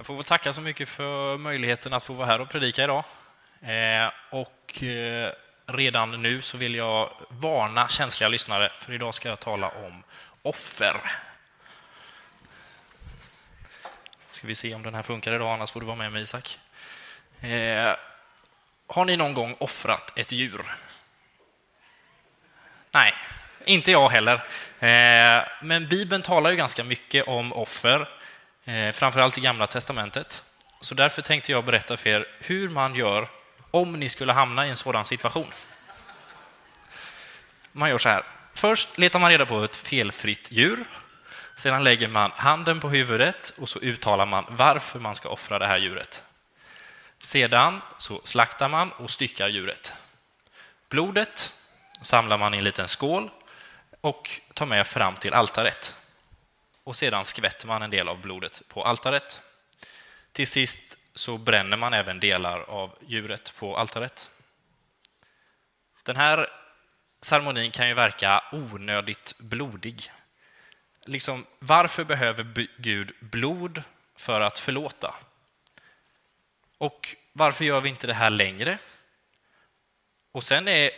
Jag får väl tacka så mycket för möjligheten att få vara här och predika idag. Eh, och eh, redan nu så vill jag varna känsliga lyssnare, för idag ska jag tala om offer. Ska vi se om den här funkar idag, annars får du vara med mig Isak. Eh, har ni någon gång offrat ett djur? Nej, inte jag heller. Men Bibeln talar ju ganska mycket om offer, Eh, framförallt i Gamla Testamentet. Så därför tänkte jag berätta för er hur man gör om ni skulle hamna i en sådan situation. Man gör så här. Först letar man reda på ett felfritt djur. Sedan lägger man handen på huvudet och så uttalar man varför man ska offra det här djuret. Sedan så slaktar man och styckar djuret. Blodet samlar man i en liten skål och tar med fram till altaret. Och sedan skvätter man en del av blodet på altaret. Till sist så bränner man även delar av djuret på altaret. Den här ceremonin kan ju verka onödigt blodig. Liksom, varför behöver Gud blod för att förlåta? Och varför gör vi inte det här längre? Och sen är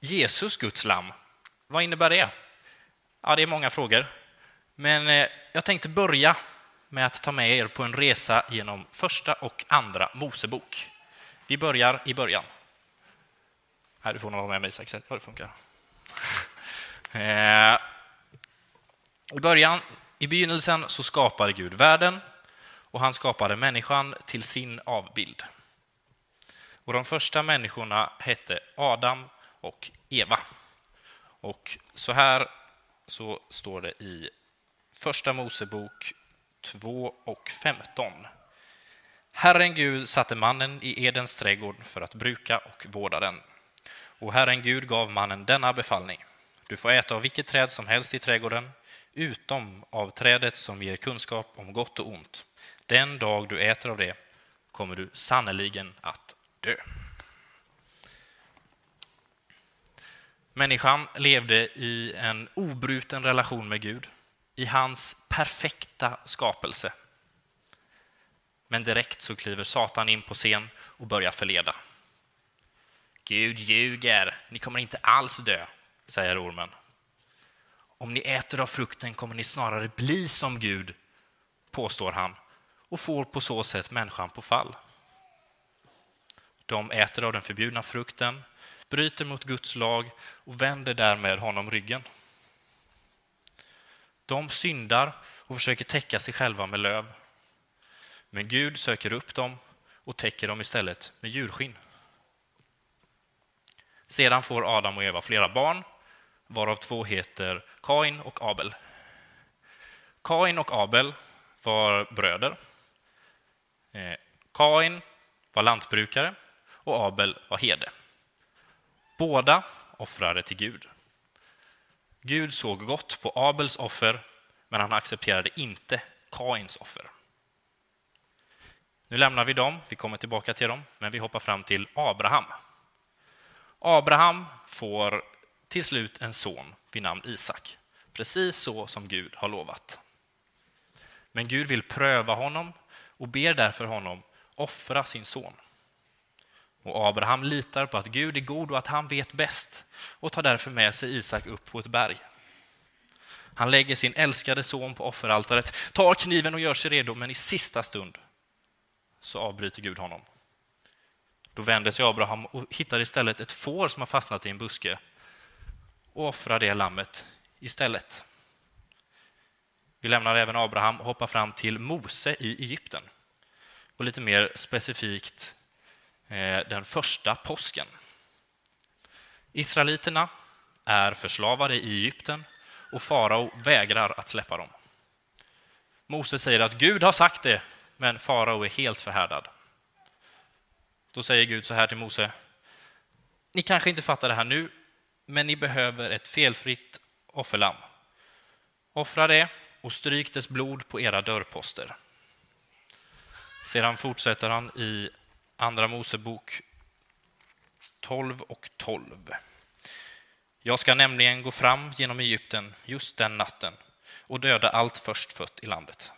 Jesus Guds lamm. Vad innebär det? Ja, det är många frågor. Men eh, jag tänkte börja med att ta med er på en resa genom första och andra Mosebok. Vi börjar i början. Här, du får nog vara med mig Isak, hur det funkar. Eh, I början, i begynnelsen, så skapade Gud världen och han skapade människan till sin avbild. Och de första människorna hette Adam och Eva. Och så här så står det i Första Mosebok 2 och 15. Herren Gud satte mannen i Edens trädgård för att bruka och vårda den. Och Herren Gud gav mannen denna befallning. Du får äta av vilket träd som helst i trädgården, utom av trädet som ger kunskap om gott och ont. Den dag du äter av det kommer du sannoliken att dö. Människan levde i en obruten relation med Gud, i hans perfekta skapelse. Men direkt så kliver Satan in på scen och börjar förleda. Gud ljuger, ni kommer inte alls dö, säger ormen. Om ni äter av frukten kommer ni snarare bli som Gud, påstår han och får på så sätt människan på fall. De äter av den förbjudna frukten, bryter mot Guds lag och vänder därmed honom ryggen. De syndar och försöker täcka sig själva med löv. Men Gud söker upp dem och täcker dem istället med djurskinn. Sedan får Adam och Eva flera barn, varav två heter Kain och Abel. Kain och Abel var bröder. Eh, Kain var lantbrukare och Abel var herde. Båda offrade till Gud. Gud såg gott på Abels offer, men han accepterade inte Kains offer. Nu lämnar vi dem, vi kommer tillbaka till dem, men vi hoppar fram till Abraham. Abraham får till slut en son vid namn Isak, precis så som Gud har lovat. Men Gud vill pröva honom och ber därför honom offra sin son. Och Abraham litar på att Gud är god och att han vet bäst och tar därför med sig Isak upp på ett berg. Han lägger sin älskade son på offeraltaret, tar kniven och gör sig redo, men i sista stund så avbryter Gud honom. Då vänder sig Abraham och hittar istället ett får som har fastnat i en buske och offrar det lammet istället. Vi lämnar även Abraham och hoppar fram till Mose i Egypten. Och lite mer specifikt Eh, den första påsken. Israeliterna är förslavade i Egypten och farao vägrar att släppa dem. Mose säger att Gud har sagt det, men farao är helt förhärdad. Då säger Gud så här till Mose. Ni kanske inte fattar det här nu, men ni behöver ett felfritt offerlamm. Offra det och stryk dess blod på era dörrposter. Sedan fortsätter han i Andra Mosebok 12 och 12. Jag ska nämligen gå fram genom Egypten just den natten och döda allt förstfött i landet.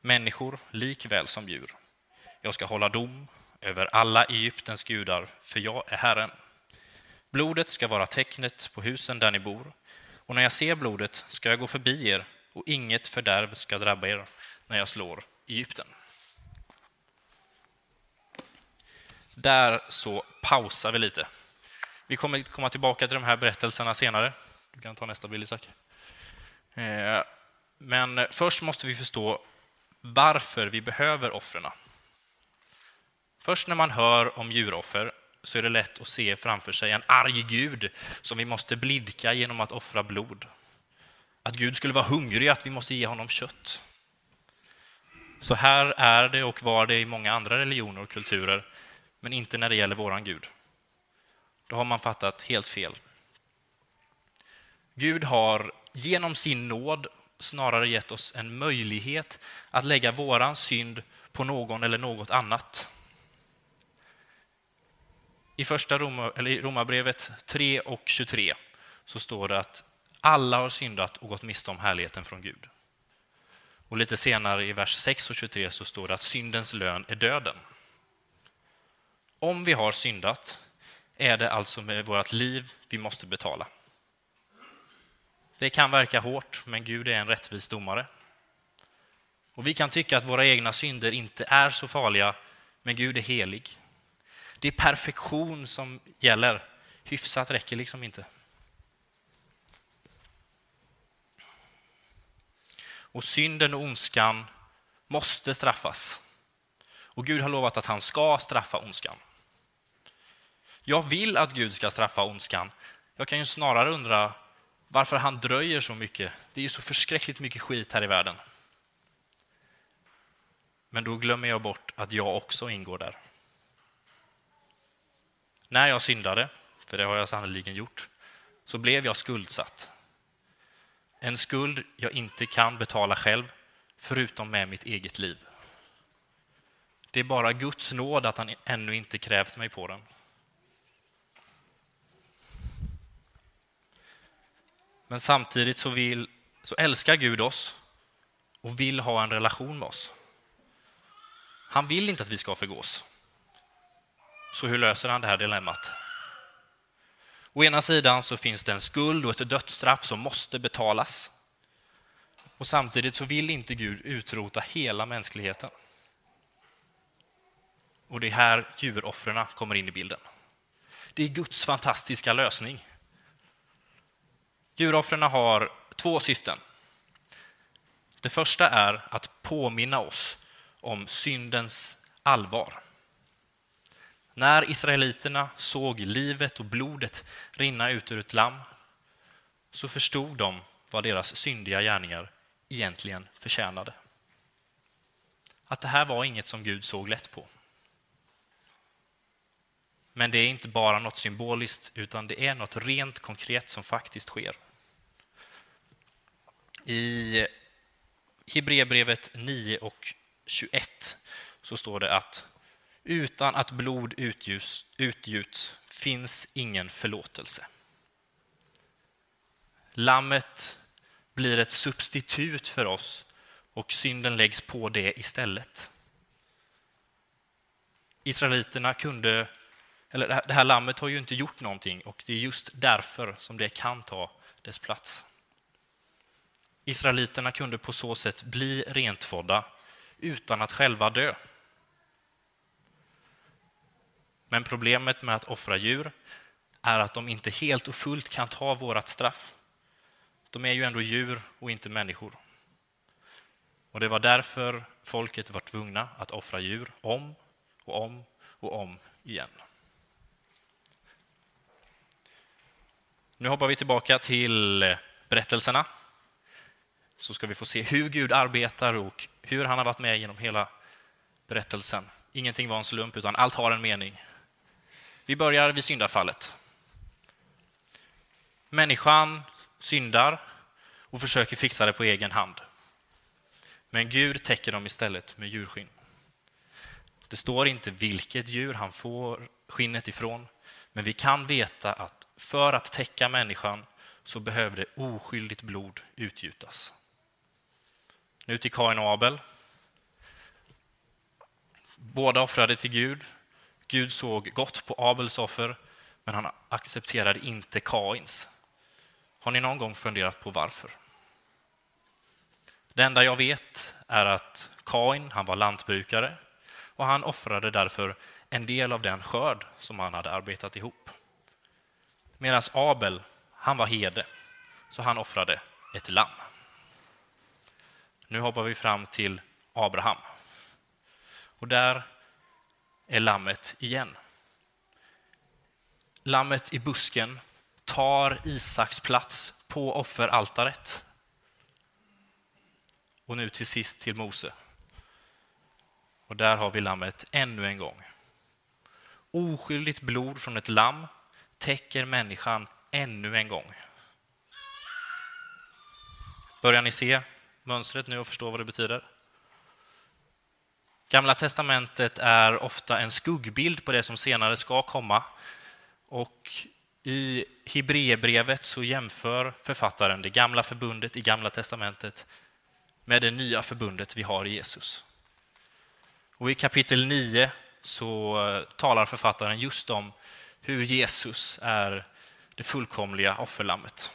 människor likväl som djur. Jag ska hålla dom över alla Egyptens gudar, för jag är Herren. Blodet ska vara tecknet på husen där ni bor, och när jag ser blodet ska jag gå förbi er, och inget fördärv ska drabba er när jag slår Egypten. Där så pausar vi lite. Vi kommer komma tillbaka till de här berättelserna senare. Du kan ta nästa bild, Isak. Eh, men först måste vi förstå varför vi behöver offren. Först när man hör om djuroffer så är det lätt att se framför sig en arg Gud som vi måste blidka genom att offra blod. Att Gud skulle vara hungrig, att vi måste ge honom kött. Så här är det och var det i många andra religioner och kulturer, men inte när det gäller våran Gud. Då har man fattat helt fel. Gud har genom sin nåd snarare gett oss en möjlighet att lägga våran synd på någon eller något annat. I första Roma, eller Romarbrevet 3 och 23 så står det att alla har syndat och gått miste om härligheten från Gud. Och lite senare i vers 6 och 23 så står det att syndens lön är döden. Om vi har syndat är det alltså med vårt liv vi måste betala. Det kan verka hårt, men Gud är en rättvis domare. Och Vi kan tycka att våra egna synder inte är så farliga, men Gud är helig. Det är perfektion som gäller. Hyfsat räcker liksom inte. Och synden och ondskan måste straffas. Och Gud har lovat att han ska straffa ondskan. Jag vill att Gud ska straffa ondskan. Jag kan ju snarare undra varför han dröjer så mycket. Det är ju så förskräckligt mycket skit här i världen. Men då glömmer jag bort att jag också ingår där. När jag syndade, för det har jag sannoliken gjort, så blev jag skuldsatt. En skuld jag inte kan betala själv, förutom med mitt eget liv. Det är bara Guds nåd att han ännu inte krävt mig på den. Men samtidigt så, vill, så älskar Gud oss och vill ha en relation med oss. Han vill inte att vi ska förgås. Så hur löser han det här dilemmat? Å ena sidan så finns det en skuld och ett dödsstraff som måste betalas. Och samtidigt så vill inte Gud utrota hela mänskligheten. Och det är här djuroffren kommer in i bilden. Det är Guds fantastiska lösning. Djuroffren har två syften. Det första är att påminna oss om syndens allvar. När israeliterna såg livet och blodet rinna ut ur ett lamm så förstod de vad deras syndiga gärningar egentligen förtjänade. Att det här var inget som Gud såg lätt på. Men det är inte bara något symboliskt, utan det är något rent konkret som faktiskt sker. I Hebreerbrevet 9 och 21 så står det att utan att blod utgjuts, utgjuts finns ingen förlåtelse. Lammet blir ett substitut för oss och synden läggs på det istället. Israeliterna kunde, eller det här lammet har ju inte gjort någonting och det är just därför som det kan ta dess plats. Israeliterna kunde på så sätt bli rentvådda utan att själva dö. Men problemet med att offra djur är att de inte helt och fullt kan ta vårt straff. De är ju ändå djur och inte människor. Och Det var därför folket var tvungna att offra djur om och om och om igen. Nu hoppar vi tillbaka till berättelserna så ska vi få se hur Gud arbetar och hur han har varit med genom hela berättelsen. Ingenting var en slump, utan allt har en mening. Vi börjar vid syndafallet. Människan syndar och försöker fixa det på egen hand. Men Gud täcker dem istället med djurskinn. Det står inte vilket djur han får skinnet ifrån, men vi kan veta att för att täcka människan så behövde oskyldigt blod utgjutas. Nu till Kain och Abel. Båda offrade till Gud. Gud såg gott på Abels offer, men han accepterade inte Kains. Har ni någon gång funderat på varför? Det enda jag vet är att Kain, han var lantbrukare och han offrade därför en del av den skörd som han hade arbetat ihop. Medan Abel, han var herde, så han offrade ett lamm. Nu hoppar vi fram till Abraham. Och där är lammet igen. Lammet i busken tar Isaks plats på offeraltaret. Och nu till sist till Mose. Och där har vi lammet ännu en gång. Oskyldigt blod från ett lamm täcker människan ännu en gång. Börjar ni se mönstret nu och förstå vad det betyder? Gamla testamentet är ofta en skuggbild på det som senare ska komma. Och i Hebreerbrevet så jämför författaren det gamla förbundet i Gamla testamentet med det nya förbundet vi har i Jesus. Och I kapitel 9 så eh, talar författaren just om hur Jesus är det fullkomliga offerlammet.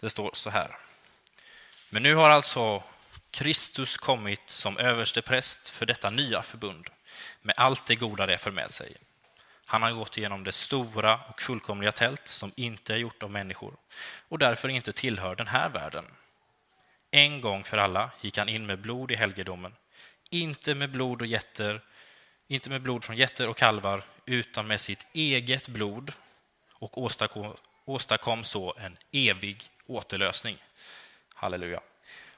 Det står så här. Men nu har alltså Kristus kommit som överste präst för detta nya förbund med allt det goda det för med sig. Han har gått igenom det stora och fullkomliga tält som inte är gjort av människor och därför inte tillhör den här världen. En gång för alla gick han in med blod i helgedomen, inte med blod och getter, inte med blod från getter och kalvar, utan med sitt eget blod och åstadkom, åstadkom så en evig återlösning. Halleluja.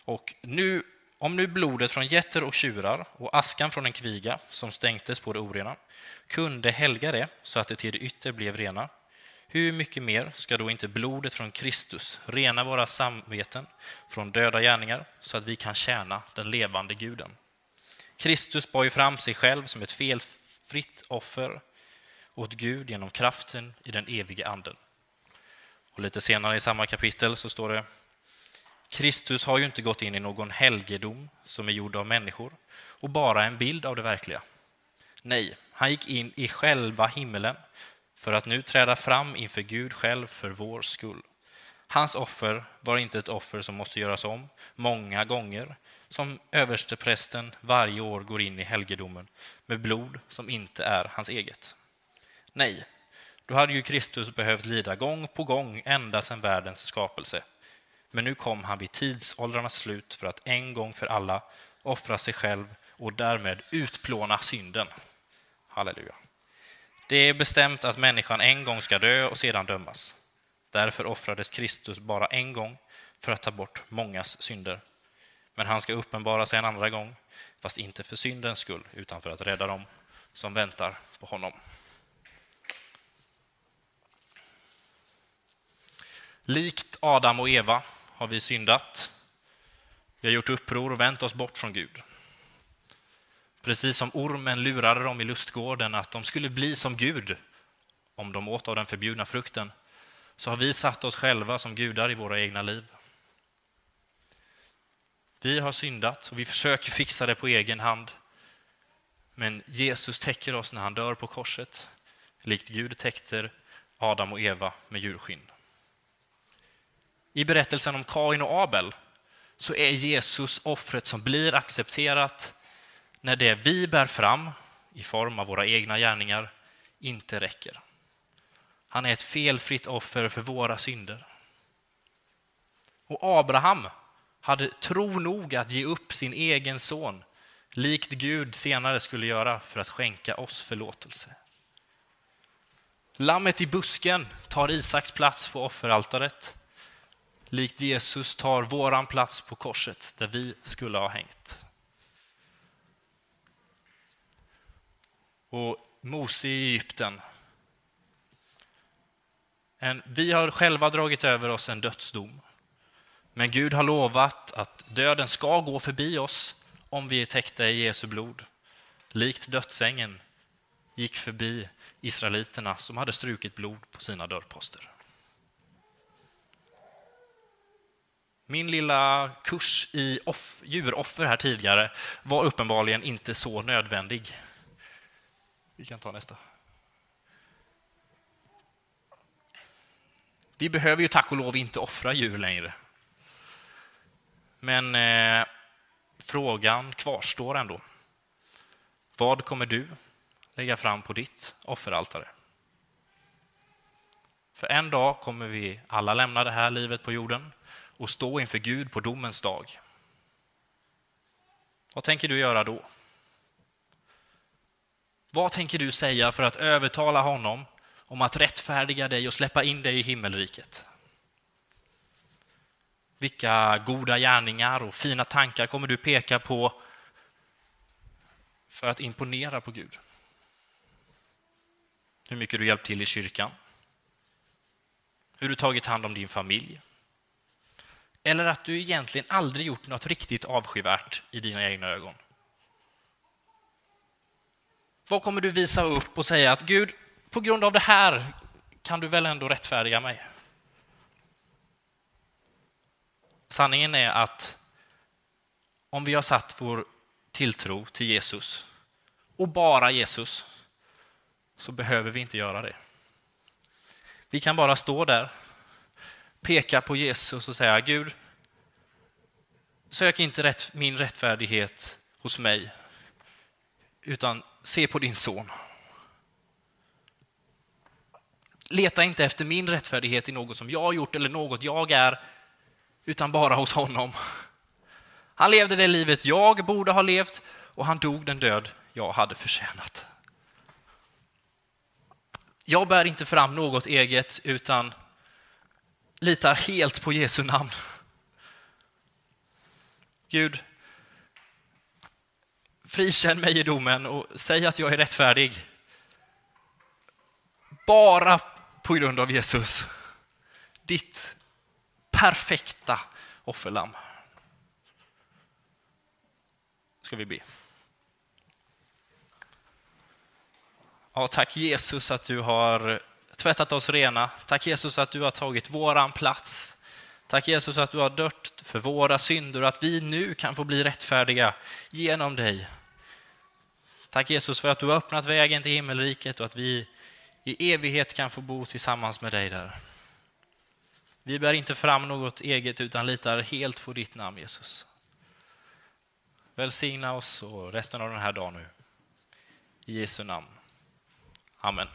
Och nu, om nu blodet från getter och tjurar och askan från en kviga som stänktes på det orena kunde helga det så att det till det yttre blev rena, hur mycket mer ska då inte blodet från Kristus rena våra samveten från döda gärningar så att vi kan tjäna den levande guden? Kristus bar ju fram sig själv som ett felfritt offer åt Gud genom kraften i den evige anden. Och lite senare i samma kapitel så står det Kristus har ju inte gått in i någon helgedom som är gjord av människor och bara en bild av det verkliga. Nej, han gick in i själva himmelen för att nu träda fram inför Gud själv för vår skull. Hans offer var inte ett offer som måste göras om många gånger, som översteprästen varje år går in i helgedomen med blod som inte är hans eget. Nej, då hade ju Kristus behövt lida gång på gång ända sedan världens skapelse. Men nu kom han vid tidsåldrarnas slut för att en gång för alla offra sig själv och därmed utplåna synden. Halleluja. Det är bestämt att människan en gång ska dö och sedan dömas. Därför offrades Kristus bara en gång för att ta bort mångas synder. Men han ska uppenbara sig en andra gång, fast inte för syndens skull, utan för att rädda dem som väntar på honom. Likt Adam och Eva har vi syndat. Vi har gjort uppror och vänt oss bort från Gud. Precis som ormen lurade dem i lustgården att de skulle bli som Gud om de åt av den förbjudna frukten, så har vi satt oss själva som gudar i våra egna liv. Vi har syndat och vi försöker fixa det på egen hand. Men Jesus täcker oss när han dör på korset, likt Gud täckte Adam och Eva med djurskinn. I berättelsen om Kain och Abel så är Jesus offret som blir accepterat när det vi bär fram i form av våra egna gärningar inte räcker. Han är ett felfritt offer för våra synder. Och Abraham hade tro nog att ge upp sin egen son, likt Gud senare skulle göra för att skänka oss förlåtelse. Lammet i busken tar Isaks plats på offeraltaret likt Jesus tar våran plats på korset där vi skulle ha hängt. Och Mose i Egypten. En, vi har själva dragit över oss en dödsdom. Men Gud har lovat att döden ska gå förbi oss om vi är täckta i Jesu blod. Likt dödsängen gick förbi israeliterna som hade strukit blod på sina dörrposter. Min lilla kurs i off, djuroffer här tidigare var uppenbarligen inte så nödvändig. Vi kan ta nästa. Vi behöver ju tack och lov inte offra djur längre. Men eh, frågan kvarstår ändå. Vad kommer du lägga fram på ditt offeraltare? För en dag kommer vi alla lämna det här livet på jorden och stå inför Gud på domens dag. Vad tänker du göra då? Vad tänker du säga för att övertala honom om att rättfärdiga dig och släppa in dig i himmelriket? Vilka goda gärningar och fina tankar kommer du peka på för att imponera på Gud? Hur mycket du hjälpt till i kyrkan? Hur du tagit hand om din familj? Eller att du egentligen aldrig gjort något riktigt avskyvärt i dina egna ögon? Vad kommer du visa upp och säga att Gud, på grund av det här kan du väl ändå rättfärdiga mig? Sanningen är att om vi har satt vår tilltro till Jesus och bara Jesus så behöver vi inte göra det. Vi kan bara stå där, peka på Jesus och säga Gud, sök inte rätt, min rättfärdighet hos mig, utan se på din son. Leta inte efter min rättfärdighet i något som jag har gjort eller något jag är, utan bara hos honom. Han levde det livet jag borde ha levt och han dog den död jag hade förtjänat. Jag bär inte fram något eget utan litar helt på Jesu namn. Gud, frikänn mig i domen och säg att jag är rättfärdig. Bara på grund av Jesus. Ditt perfekta offerlamm. Ska vi be. Ja, tack Jesus att du har tvättat oss rena. Tack Jesus att du har tagit våran plats. Tack Jesus att du har dött för våra synder och att vi nu kan få bli rättfärdiga genom dig. Tack Jesus för att du har öppnat vägen till himmelriket och att vi i evighet kan få bo tillsammans med dig där. Vi bär inte fram något eget utan litar helt på ditt namn Jesus. Välsigna oss och resten av den här dagen nu. I Jesu namn. Amen.